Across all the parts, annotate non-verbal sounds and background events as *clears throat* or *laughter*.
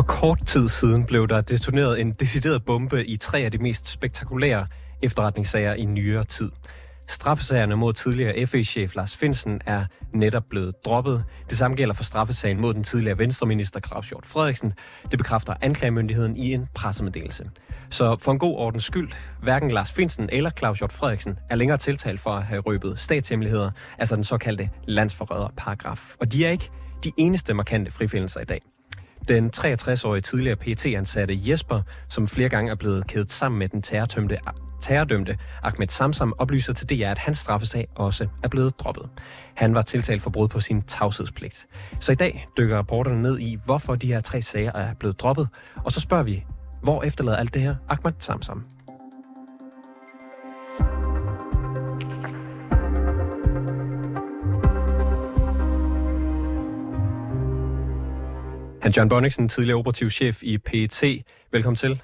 For kort tid siden blev der detoneret en decideret bombe i tre af de mest spektakulære efterretningssager i nyere tid. Straffesagerne mod tidligere FE-chef Lars Finsen er netop blevet droppet. Det samme gælder for straffesagen mod den tidligere venstreminister Claus Hjort Frederiksen. Det bekræfter anklagemyndigheden i en pressemeddelelse. Så for en god ordens skyld, hverken Lars Finsen eller Claus Hjort Frederiksen er længere tiltalt for at have røbet statshemmeligheder, altså den såkaldte landsforræderparagraf. Og de er ikke de eneste markante frifindelser i dag. Den 63-årige tidligere pt ansatte Jesper, som flere gange er blevet kædet sammen med den terrortømte, terrordømte Ahmed Samsam, oplyser til DR, at hans straffesag også er blevet droppet. Han var tiltalt for brud på sin tavshedspligt. Så i dag dykker rapporterne ned i, hvorfor de her tre sager er blevet droppet, og så spørger vi, hvor efterlader alt det her Ahmed Samsam? Han John Bonniksen, tidligere operativ chef i PET. Velkommen til.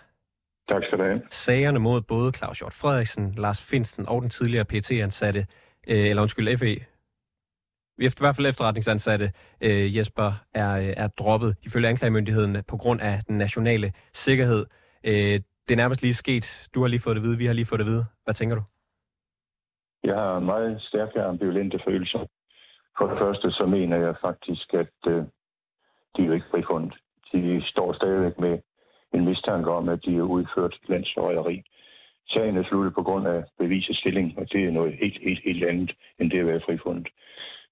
Tak skal du have. Sagerne mod både Claus Hjort Frederiksen, Lars Finsten og den tidligere PET-ansatte, øh, eller undskyld, FE, i hvert fald efterretningsansatte øh, Jesper, er, er droppet ifølge anklagemyndigheden på grund af den nationale sikkerhed. Øh, det er nærmest lige sket. Du har lige fået det at vide, vi har lige fået det at vide. Hvad tænker du? Jeg har meget stærke ambivalente følelser. For det første så mener jeg faktisk, at øh, de er jo ikke frifundet. De står stadigvæk med en mistanke om, at de har udført landsforræderi. Sagen er sluttet på grund af bevisets stilling, og det er noget helt, helt, helt andet, end det at være frifundet.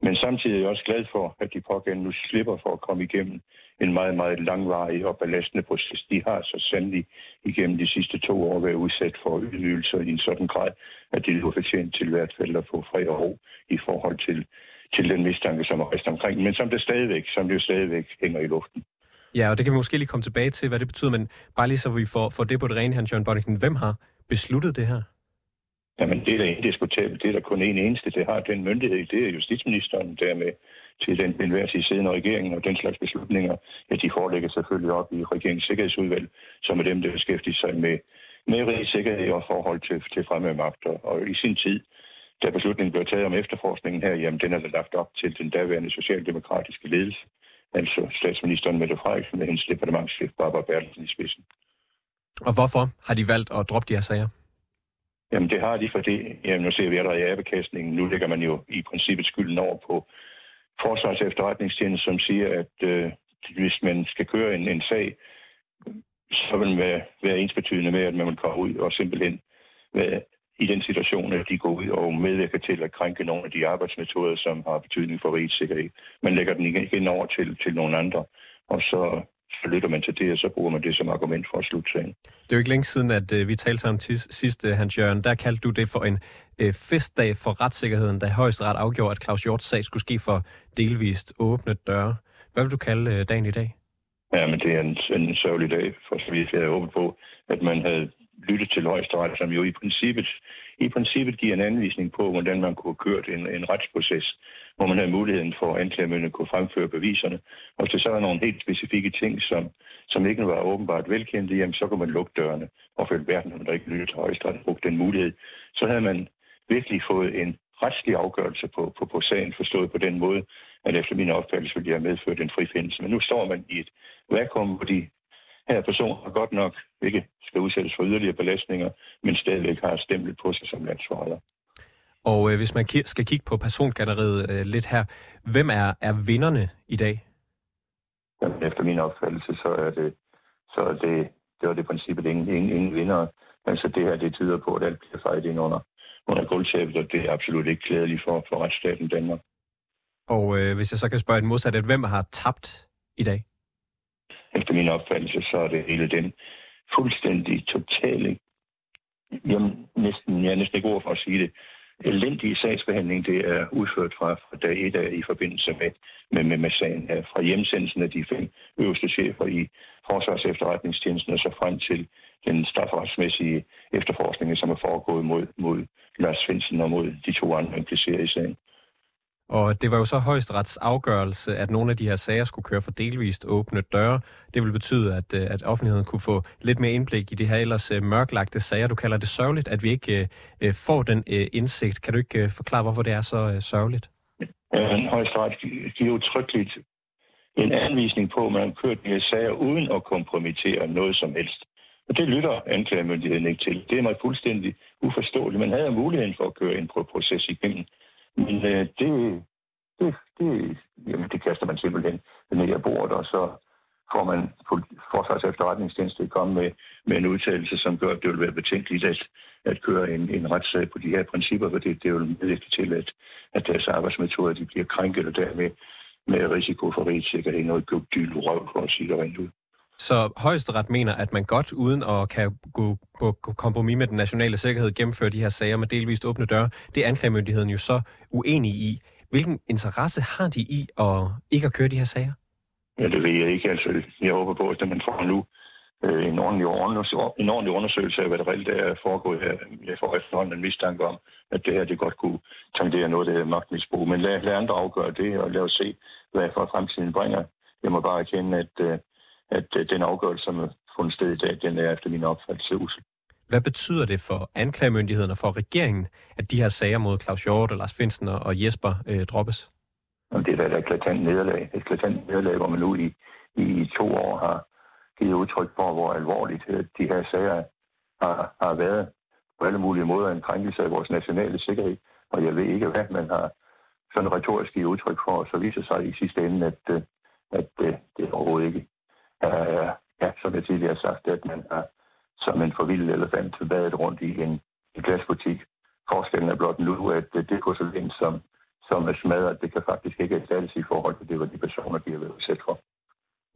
Men samtidig er jeg også glad for, at de pågældende nu slipper for at komme igennem en meget, meget langvarig og belastende proces. De har så sandelig igennem de sidste to år været udsat for ydmygelser i en sådan grad, at de nu fortjent til hvert fald at få fred og ro i forhold til til den mistanke, som er rest omkring, men som det stadigvæk, som det jo stadigvæk hænger i luften. Ja, og det kan vi måske lige komme tilbage til, hvad det betyder, men bare lige så vi får, får det på det rene, Hans Jørgen Bonniksen. Hvem har besluttet det her? Jamen, det er da indiskutabelt. Det er der kun en eneste, det har den myndighed. Det er justitsministeren dermed til den enhver tid siddende regering, og den slags beslutninger, ja, de forelægger selvfølgelig op i regeringens sikkerhedsudvalg, som er dem, der beskæftiger sig med, med rigets sikkerhed og forhold til, til fremmede magter. Og i sin tid, da beslutningen blev taget om efterforskningen her, jamen den er der lagt op til den daværende socialdemokratiske ledelse, altså statsministeren Mette Frederiksen med hendes departementschef Barbara Bertelsen i spidsen. Og hvorfor har de valgt at droppe de her sager? Jamen det har de, fordi jamen, nu ser vi allerede i abekastningen, nu lægger man jo i princippet skylden over på Forsvars efterretningstjeneste, som siger, at øh, hvis man skal køre en, en sag, så vil man være, være ensbetydende med, at man vil komme ud og simpelthen være i den situation, at de går ud og medvirker til at krænke nogle af de arbejdsmetoder, som har betydning for rigets sikkerhed. Man lægger den igen over til, til nogle andre, og så, så lytter man til det, og så bruger man det som argument for at slutte sagen. Det er jo ikke længe siden, at uh, vi talte sammen sidst, uh, Hans Jørgen. Der kaldte du det for en uh, festdag for retssikkerheden, da højesteret afgjorde, at Claus Hjorts sag skulle ske for delvist åbne døre. Hvad vil du kalde uh, dagen i dag? Ja, men det er en, en sørgelig dag, for så vidt jeg er håbet på, at man havde lytte til højesteret, som jo i princippet, i princippet giver en anvisning på, hvordan man kunne have kørt en, en retsproces, hvor man havde muligheden for, at anklagemyndigheden kunne fremføre beviserne. Og hvis der så er nogle helt specifikke ting, som, som ikke var åbenbart velkendte, jamen så kunne man lukke dørene. Og følge verden når man ikke lyttede til højesteret brugt den mulighed. Så havde man virkelig fået en retslig afgørelse på, på, på sagen, forstået på den måde, at efter min opfattelse ville jeg have medført en frifindelse. Men nu står man i et vakuum, hvor de her person har godt nok ikke skal udsættes for yderligere belastninger, men stadigvæk har stemplet på sig som landsforholder. Og øh, hvis man skal kigge på persongalleriet øh, lidt her, hvem er, er vinderne i dag? Jamen, efter min opfattelse, så er det, så er det, det var det princippet ingen, ingen, ingen vinder. Altså det her, det tyder på, at alt bliver fejret ind under, under gulvtæppet, og det er absolut ikke klædeligt for, for retsstaten Danmark. Og øh, hvis jeg så kan spørge et modsat, at hvem har tabt i dag? Efter min opfattelse, så er det hele den fuldstændig totale, jamen næsten, jeg er næsten ikke ord for at sige det, elendige sagsbehandling, det er udført fra, fra dag et af i forbindelse med, med, med, med sagen her. Fra hjemsendelsen af de fem øverste chefer i Forsvars efterretningstjenesten og så frem til den strafferetsmæssige efterforskning, som er foregået mod, mod Lars Svendsen og mod de to andre implicerede i sagen. Og det var jo så højesterets afgørelse, at nogle af de her sager skulle køre for delvist åbne døre. Det vil betyde, at, øh, at offentligheden kunne få lidt mere indblik i de her ellers øh, mørklagte sager. Du kalder det sørgeligt, at vi ikke uh, får den uh, indsigt. Kan du ikke uh, forklare, hvorfor det er så uh, sørgeligt? Ja, højesteret giver utryggeligt en anvisning på, at man har kørt de her sager uden at kompromittere noget som helst. Og det lytter anklagemyndigheden ikke til. Det er mig fuldstændig uforståeligt. Man havde muligheden for at køre en proces igennem. Men øh, det, det, det, jamen, det kaster man simpelthen ned af bordet, og så får man Forsvars efterretningstjeneste komme med, med en udtalelse, som gør, at det vil være betænkeligt at, at køre en, en retssag på de her principper, for det, det vil medvirke til, at, at deres arbejdsmetoder de bliver krænket, og dermed med risiko for rigets sikkerhed, noget dyl røv, for at sige det rent ud. Så højesteret mener, at man godt, uden at kan gå på kompromis med den nationale sikkerhed, gennemføre de her sager med delvist åbne døre. Det er anklagemyndigheden jo så uenig i. Hvilken interesse har de i at ikke at køre de her sager? Ja, det ved jeg ikke. Altså, jeg håber på, at man får nu øh, en, ordentlig en ordentlig undersøgelse af, hvad der reelt er foregået her. Jeg får efterhånden en mistanke om, at det her det godt kunne tangere noget af magtmisbrug. Men lad, lad andre afgøre det, og lad os se, hvad for fremtiden bringer. Jeg må bare erkende, at, øh, at øh, den afgørelse, som er fundet sted i dag, den er efter min opfattelse usel. Hvad betyder det for anklagemyndigheden og for regeringen, at de her sager mod Claus Hjort og Lars Finsen og Jesper øh, droppes? Og det er da et eklatant nederlag. Et eklatant nederlag, hvor man nu i, i to år har givet udtryk for, hvor alvorligt øh, de her sager har, har været på alle mulige måder en krænkelse af vores nationale sikkerhed. Og jeg ved ikke, hvad man har sådan retorisk givet udtryk for, og så viser sig i sidste ende, at, øh, at, at det overhovedet ikke øh, ja, som jeg tidligere har sagt, at man er som en forvildet elefant badet rundt i en, en glasbutik. Forskellen er blot nu, at det porcelæn, som, som er smadret, det kan faktisk ikke erstattes i forhold til det, hvad de personer, de har været udsat for.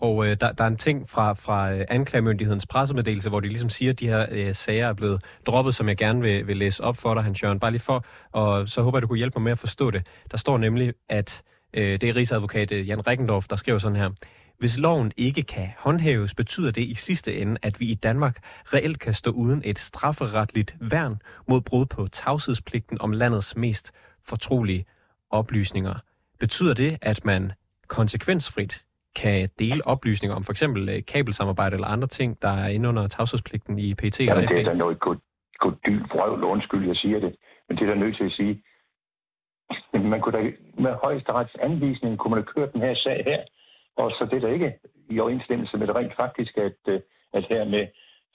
Og øh, der, der er en ting fra, fra øh, anklagemyndighedens pressemeddelelse, hvor de ligesom siger, at de her øh, sager er blevet droppet, som jeg gerne vil, vil læse op for dig, Hans Jørgen. Bare lige for, og så håber jeg, du kunne hjælpe mig med at forstå det. Der står nemlig, at øh, det er rigsadvokat øh, Jan Rikkendorf, der skriver sådan her. Hvis loven ikke kan håndhæves, betyder det i sidste ende, at vi i Danmark reelt kan stå uden et strafferetligt værn mod brud på tavshedspligten om landets mest fortrolige oplysninger. Betyder det, at man konsekvensfrit kan dele oplysninger om for eksempel øh, kabelsamarbejde eller andre ting, der er inde under tavshedspligten i PT Jamen, og FA? det er da noget godt, godt dybt vrøvl, undskyld, jeg siger det, men det er der nødt til at sige. *laughs* Man kunne da, med højesterets anvisning kunne man have kørt den her sag her, og så det er da ikke i overensstemmelse med det rent faktisk, at, øh, at hermed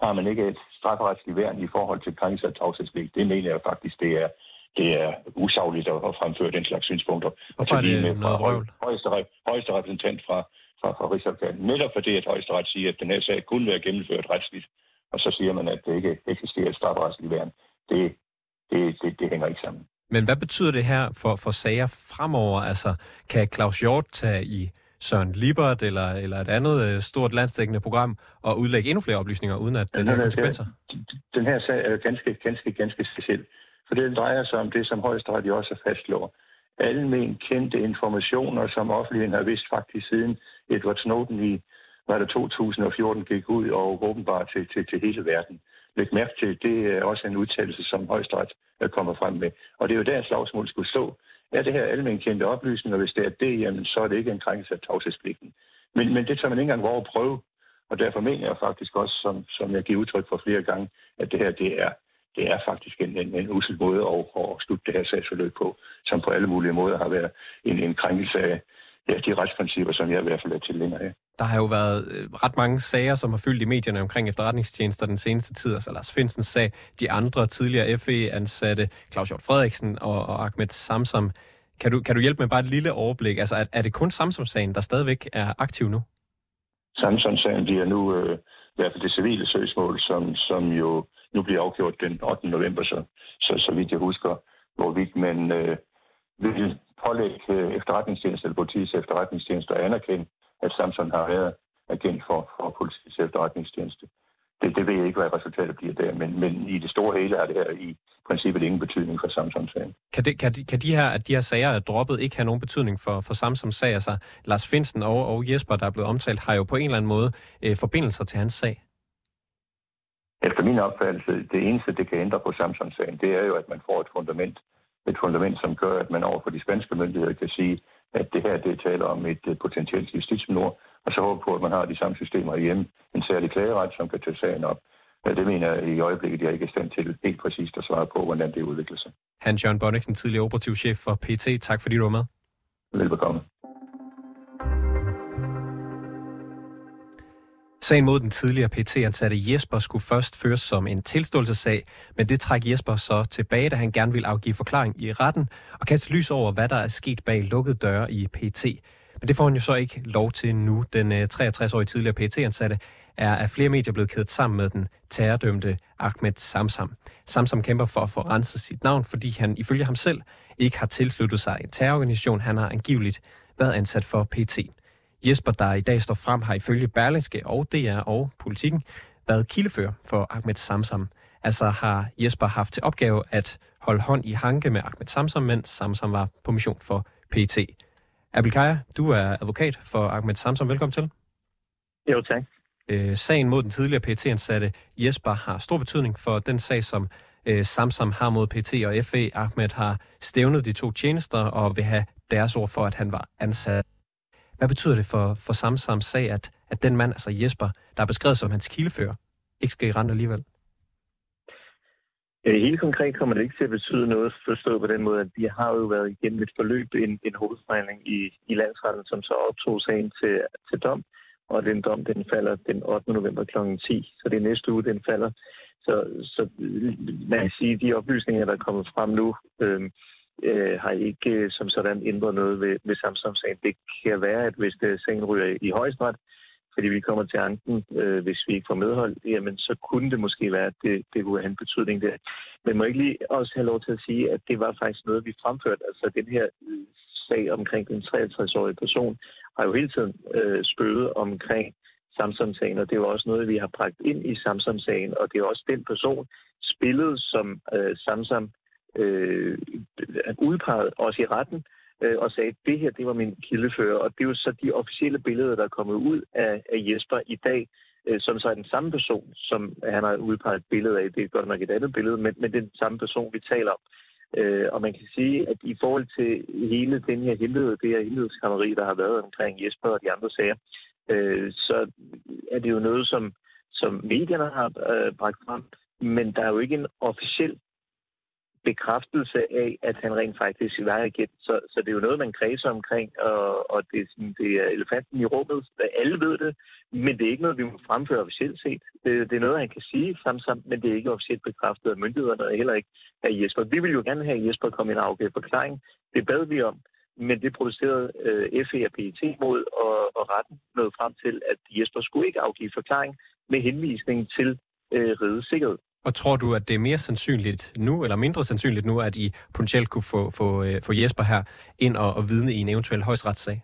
har man ikke et strafferetsligt værn i forhold til krænkelse af tavshedspligt. Det mener jeg faktisk, det er, det er usagligt at fremføre den slags synspunkter. Hvorfor er det med noget vrøvl? Højeste, højeste repræsentant fra, fra, fra Rigsadvokaten. Netop fordi, at højesteret siger, at den her sag kunne være gennemført retsligt, og så siger man, at det ikke eksisterer et strafferetsligt værn. Det, det, det, det hænger ikke sammen. Men hvad betyder det her for, for sager fremover? Altså, kan Claus Hjort tage i Søren Libert eller, eller et andet øh, stort landstækkende program og udlægge endnu flere oplysninger, uden at det har konsekvenser? Den her sag er ganske, ganske, ganske speciel. For det drejer sig om det, som højesteret også fastslår. Almen kendte informationer, som offentligheden har vidst faktisk siden Edward Snowden i var det 2014 gik ud og åbenbart til, til, til hele verden. Læg mærke til, det er også en udtalelse, som højesteret kommer frem med. Og det er jo der, slagsmål skulle stå er det her almenkendte oplysninger, hvis det er det, jamen, så er det ikke en krænkelse af tavshedspligten. Men, men det tager man ikke engang over at prøve, og derfor mener jeg faktisk også, som, som jeg giver udtryk for flere gange, at det her, det er, det er faktisk en, en, en usel måde at, at slutte det her sagsforløb på, som på alle mulige måder har været en, en krænkelse af ja, de retsprincipper, som jeg i hvert fald er tilhænger af. Der har jo været øh, ret mange sager, som har fyldt i medierne omkring efterretningstjenester den seneste tid. Altså Lars Finsens sag, de andre tidligere FE-ansatte, Claus Hjort Frederiksen og, og Ahmed Samsam. Kan du, kan du hjælpe med bare et lille overblik? Altså er, er det kun Samsam-sagen, der stadigvæk er aktiv nu? Samsam-sagen bliver nu øh, i hvert fald det civile søgsmål, som, som jo nu bliver afgjort den 8. november, så, så, så vidt jeg husker, hvorvidt man øh, vil pålægge øh, efterretningstjenester eller politiets efterretningstjenester at anerkende, at Samson har været agent for, for politiets efterretningstjeneste. Det, det ved jeg ikke, hvad resultatet bliver der, men, men i det store hele har det her i princippet ingen betydning for Samsung-sagen. Kan, det, kan, de, kan de her, at de her sager er droppet, ikke have nogen betydning for, for Samsung sag? Altså, Lars Finsen og, og Jesper, der er blevet omtalt, har jo på en eller anden måde øh, forbindelser til hans sag. Efter min opfattelse, det eneste, det kan ændre på Samsung-sagen, det er jo, at man får et fundament et fundament, som gør, at man over for de spanske myndigheder kan sige, at det her det taler om et uh, potentielt justitsmord, og så håber på, at man har de samme systemer hjemme, en særlig klageret, som kan tage sagen op. Ja, det mener jeg i øjeblikket, jeg ikke er stand til helt præcist at svare på, hvordan det udvikler sig. Hans Jørgen Bonniksen, tidligere operativ chef for PT. Tak fordi du var med. Velbekomme. Sagen mod den tidligere PT-ansatte Jesper skulle først føres som en tilståelsessag, men det træk Jesper så tilbage, da han gerne vil afgive forklaring i retten og kaste lys over, hvad der er sket bag lukkede døre i PT. Men det får han jo så ikke lov til nu. Den øh, 63-årige tidligere PT-ansatte er af flere medier blevet kædet sammen med den terrordømte Ahmed Samsam. Samsam kæmper for at få renset sit navn, fordi han ifølge ham selv ikke har tilsluttet sig en terrororganisation. Han har angiveligt været ansat for PT. Jesper, der i dag står frem, har ifølge Berlingske og DR og Politikken været kildefører for Ahmed Samsam. Altså har Jesper haft til opgave at holde hånd i hanke med Ahmed Samsam, mens Samsam var på mission for PT. Abelkaya, du er advokat for Ahmed Samsam. Velkommen til. Jo, tak. Øh, sagen mod den tidligere PT-ansatte Jesper har stor betydning for den sag, som øh, Samsam har mod PT og FE. Ahmed har stævnet de to tjenester og vil have deres ord for, at han var ansat hvad betyder det for, for Samsams sag, at, at den mand, altså Jesper, der er beskrevet som hans kildefører, ikke skal i rent alligevel? Helt konkret kommer det ikke til at betyde noget forstået på den måde, at vi har jo været igennem et forløb, en, en hovedforhandling i, i landsretten, som så optog sagen til, til dom, og den dom, den falder den 8. november kl. 10, så det er næste uge, den falder. Så, så man kan sige, at de oplysninger, der er kommet frem nu, øh, øh, har ikke øh, som sådan ændret noget ved, ved Samsung-sagen. Det kan være, at hvis det sagen ryger i højesteret, fordi vi kommer til anken, øh, hvis vi ikke får medhold, jamen så kunne det måske være, at det, det kunne have en betydning der. Men må jeg ikke lige også have lov til at sige, at det var faktisk noget, vi fremførte. Altså den her øh, sag omkring den 63-årige person har jo hele tiden øh, spøget omkring Samsung-sagen, og det er jo også noget, vi har bragt ind i Samsung-sagen, og det er også den person, spillet som øh, Samsung øh, udpeget os i retten øh, og sagde, at det her det var min kildefører. Og det er jo så de officielle billeder, der er kommet ud af, af Jesper i dag, øh, som så er den samme person, som han har udpeget et billede af. Det er godt nok et andet billede, men, men den samme person, vi taler om. Øh, og man kan sige, at i forhold til hele den her hemmelighed, det her hemmelighedskammeri, der har været omkring Jesper og de andre sager, øh, så er det jo noget, som, som medierne har øh, bragt frem, men der er jo ikke en officiel bekræftelse af, at han rent faktisk var igen. Så, så det er jo noget, man kredser omkring, og, og det, er sådan, det er elefanten i rummet. Alle ved det, men det er ikke noget, vi må fremføre officielt set. Det, det er noget, han kan sige samt, men det er ikke officielt bekræftet af myndighederne, og heller ikke af Jesper. Vi vil jo gerne have, at Jesper kom i en afgivet forklaring. Det bad vi om, men det producerede øh, FE og PET mod, og, og retten nåede frem til, at Jesper skulle ikke afgive forklaring med henvisning til øh, rigets sikkerhed. Og tror du, at det er mere sandsynligt nu, eller mindre sandsynligt nu, at I potentielt kunne få, få, øh, få Jesper her ind og, og vidne i en eventuel højstretsag?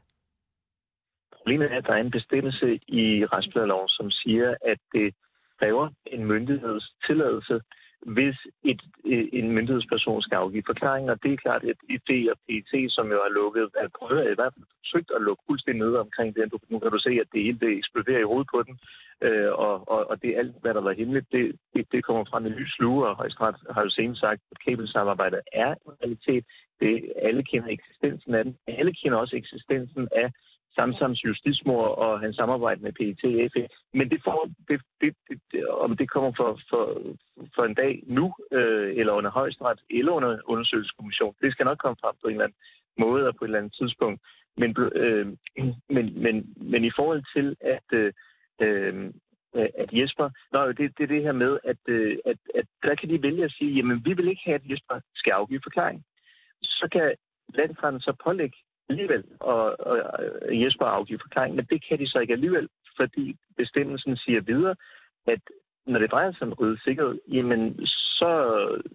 Problemet er, at der er en bestemmelse i retsplejeloven, som siger, at det kræver en myndigheds tilladelse hvis et, øh, en myndighedsperson skal afgive forklaring, og det er klart, at ID og PET, som jo har lukket, øh, at prøve i hvert fald forsøgt at lukke fuldstændig ned omkring det. Nu kan du se, at det hele det eksploderer i hovedet på den, øh, og, og, og det er alt, hvad der var hemmeligt, det, det, det kommer frem i lys lue, og Højstret har jo senest sagt, at kabelsamarbejdet er en realitet. Det, alle kender eksistensen af den. Alle kender også eksistensen af Samsams justitsmor og hans samarbejde med PET FE. Men det, får, det, det, det, om det kommer for, for, for en dag nu, øh, eller under højesteret, eller under undersøgelseskommission, det skal nok komme frem på en eller anden måde og på et eller andet tidspunkt. Men, øh, men, men, men i forhold til, at, øh, øh at Jesper... Nå, det, det er det her med, at, øh, at, at der kan de vælge at sige, jamen vi vil ikke have, at Jesper skal afgive forklaring. Så kan landsretten så pålægge alligevel og, og Jesper afgive forklaring, men det kan de så ikke alligevel, fordi bestemmelsen siger videre, at når det drejer sig om ryddet sikkerhed, jamen så,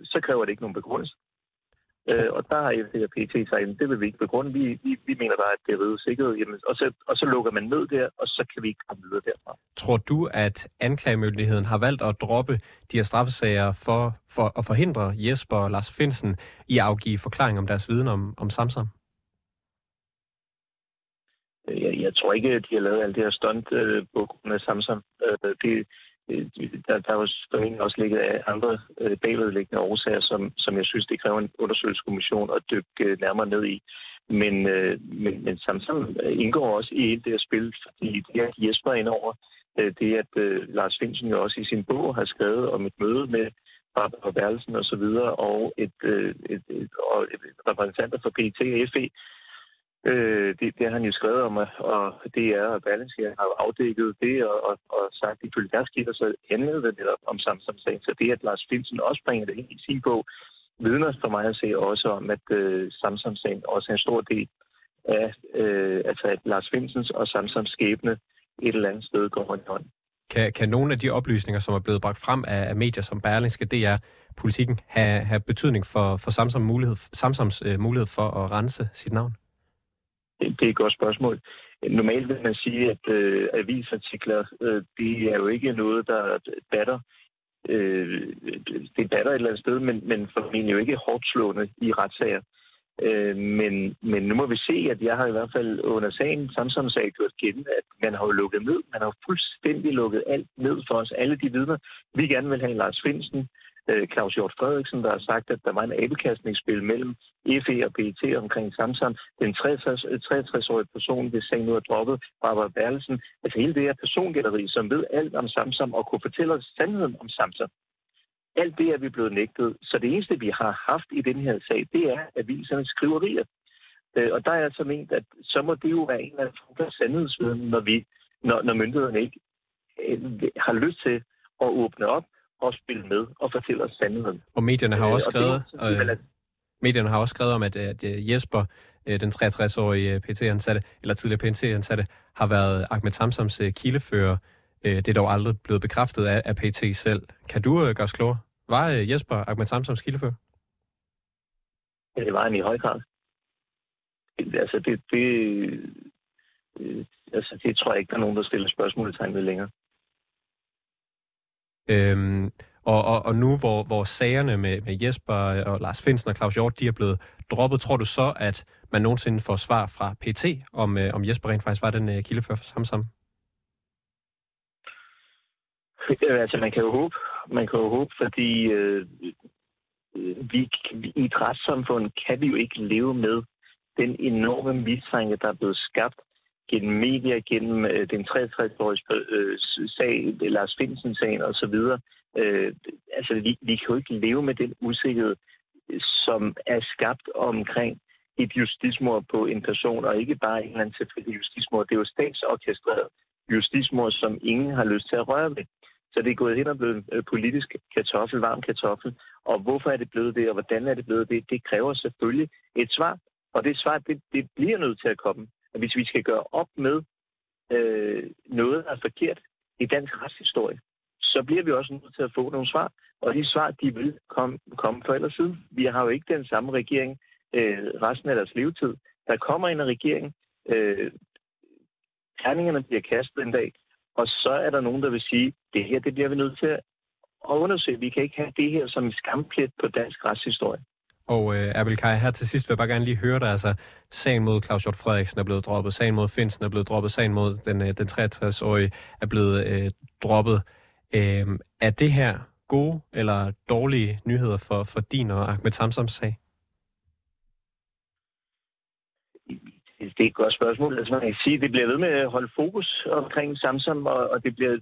så kræver det ikke nogen begrundelse. Øh, og der har FD og PT sagt, det vil vi ikke begrunde. Vi, vi, vi mener bare, at det er ryddet sikkerhed. Jamen, og, så, og så lukker man ned der, og så kan vi ikke komme videre derfra. Tror du, at anklagemyndigheden har valgt at droppe de her straffesager for, for at forhindre Jesper og Lars Finsen i at afgive forklaring om deres viden om, om Samsam? Jeg, tror ikke, at de har lavet alt det her stunt øh, på grund af Samsung. Øh, det, øh, der, der er jo også ligget af andre øh, bagvedliggende årsager, som, som jeg synes, det kræver en undersøgelseskommission at dykke øh, nærmere ned i. Men, øh, men, men Samsung øh, indgår også i det her spil, fordi det er Jesper indover. Øh, det at øh, Lars Finsen jo også i sin bog har skrevet om et møde med Barbara Berlsen og så videre, og et, øh, et, et, og et repræsentanter for PT og FE, Øh, det, det har han jo skrevet om, og det er, og Berlingske har afdækket det og, og, og sagt, at ifølge deres kilder, så handlede det netop om Samsam-sagen. Så det, at Lars Finsen også bringer det ind i sin bog, vidner for mig at se også om, at øh, Samsam-sagen også er en stor del af, øh, altså at Lars Finsens og Samsams skæbne et eller andet sted går hånd i hånd. Kan, kan nogle af de oplysninger, som er blevet bragt frem af, af medier som Berlingske DR, politikken, have, have betydning for, for Samsams mulighed, Samsams øh, mulighed for at rense sit navn? Det, er et godt spørgsmål. Normalt vil man sige, at øh, avisartikler, øh, det er jo ikke noget, der batter. Øh, det batter et eller andet sted, men, men formentlig jo ikke hårdt slående i retssager. Øh, men, men nu må vi se, at jeg har i hvert fald under sagen, Samsung sag gjort gennem, at man har jo lukket ned. Man har fuldstændig lukket alt ned for os. Alle de vidner, vi gerne vil have Lars Finsen, øh, Claus Hjort Frederiksen, der har sagt, at der var en abekastningsspil mellem FE og PET omkring Samsam. Den 63-årige øh, person, hvis sagen nu er droppet, Barbara Berlesen. Altså hele det her persongætteri, som ved alt om Samsam og kunne fortælle os sandheden om Samsam. Alt det er vi blevet nægtet. Så det eneste, vi har haft i den her sag, det er avisernes skriverier. Øh, og der er altså ment, at så må det jo være en eller anden sandhedsviden, når, vi, når, når myndighederne ikke øh, har lyst til at åbne op og spille med og fortælle os sandheden. Og medierne har øh, også skrevet, øh, øh, medierne har også skrevet om, at, at Jesper, den 63-årige PT-ansatte, eller tidligere PT-ansatte, har været Ahmed Samsams kildefører. Det er dog aldrig blevet bekræftet af, af PT selv. Kan du gøre os klogere? Var Jesper Ahmed Samsams kildefører? Ja, det var han i høj grad. Altså, det, det, altså, det tror jeg ikke, der er nogen, der stiller spørgsmålstegn ved længere. Øhm, og, og, og nu, hvor, hvor sagerne med, med Jesper og Lars Finsen og Claus Hjort, de er blevet droppet, tror du så, at man nogensinde får svar fra PT, om, øh, om Jesper rent faktisk var den øh, kildefører for Samsam? Altså, man kan jo håbe, man kan jo håbe fordi øh, vi, i et retssamfund kan vi jo ikke leve med den enorme mistanke, der er blevet skabt gennem media, gennem øh, den 63-årige øh, sag, Lars Finsen-sagen osv. Øh, altså, vi, vi kan jo ikke leve med den usikkerhed, som er skabt omkring et justismord på en person, og ikke bare en eller anden tilfældig justismord. Det er jo statsorkestreret justismord, som ingen har lyst til at røre ved. Så det er gået hen og blevet en øh, politisk kartoffel, varm kartoffel. Og hvorfor er det blevet det, og hvordan er det blevet det? Det kræver selvfølgelig et svar. Og det svar, det, det bliver nødt til at komme at hvis vi skal gøre op med øh, noget, der er forkert i dansk retshistorie, så bliver vi også nødt til at få nogle svar. Og de svar, de vil komme, komme for ellers siden. Vi har jo ikke den samme regering øh, resten af deres levetid. Der kommer en regering, øh, terningerne bliver kastet en dag, og så er der nogen, der vil sige, det her, det bliver vi nødt til at undersøge. Vi kan ikke have det her som en skamplet på dansk retshistorie. Og øh, Abel Kai, her til sidst vil jeg bare gerne lige høre dig. Altså, sagen mod Claus Hjort Frederiksen er blevet droppet, sagen mod Finsen er blevet droppet, sagen mod den, øh, den 63-årige er blevet øh, droppet. Øh, er det her gode eller dårlige nyheder for, for din og Ahmed Samsams sag? Det er et godt spørgsmål. Altså, man kan sige, det bliver ved med at holde fokus omkring Samsung, og, og det bliver,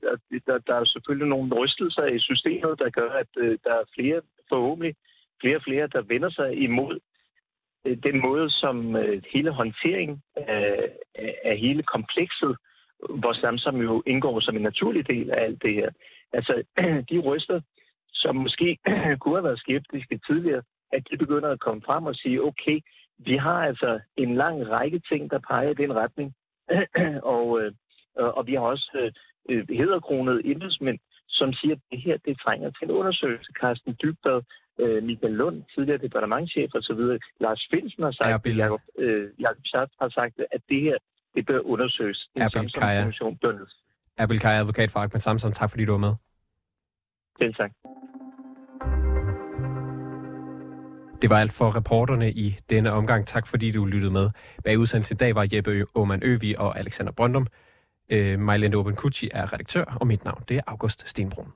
der, der er selvfølgelig nogle rystelser i systemet, der gør, at øh, der er flere forhåbentlig flere og flere, der vender sig imod øh, den måde, som øh, hele håndteringen af, af hele komplekset, hvor Samsam jo indgår som en naturlig del af alt det her. Altså, *clears throat* de ryster, som måske *clears throat* kunne have været skeptiske tidligere, at de begynder at komme frem og sige, okay, vi har altså en lang række ting, der peger i den retning. *clears throat* og, øh, og vi har også øh, hedderkronet embedsmænd, som siger, at det her det trænger til en undersøgelse. Carsten Dybvad øh, Michael Lund, tidligere departementchef osv., Lars Finsen har sagt, ja, Jacob, øh, Jacob Schatz har sagt, at det her det bør undersøges. En Samsung-kommission bør Abel Kaja, advokat for Ahmed Samson. Tak fordi du var med. Selv tak. Det var alt for reporterne i denne omgang. Tak fordi du lyttede med. Bag udsendelsen i dag var Jeppe Oman Øvi og Alexander Brøndum. Øh, Majlende Oben er redaktør, og mit navn det er August Stenbrun.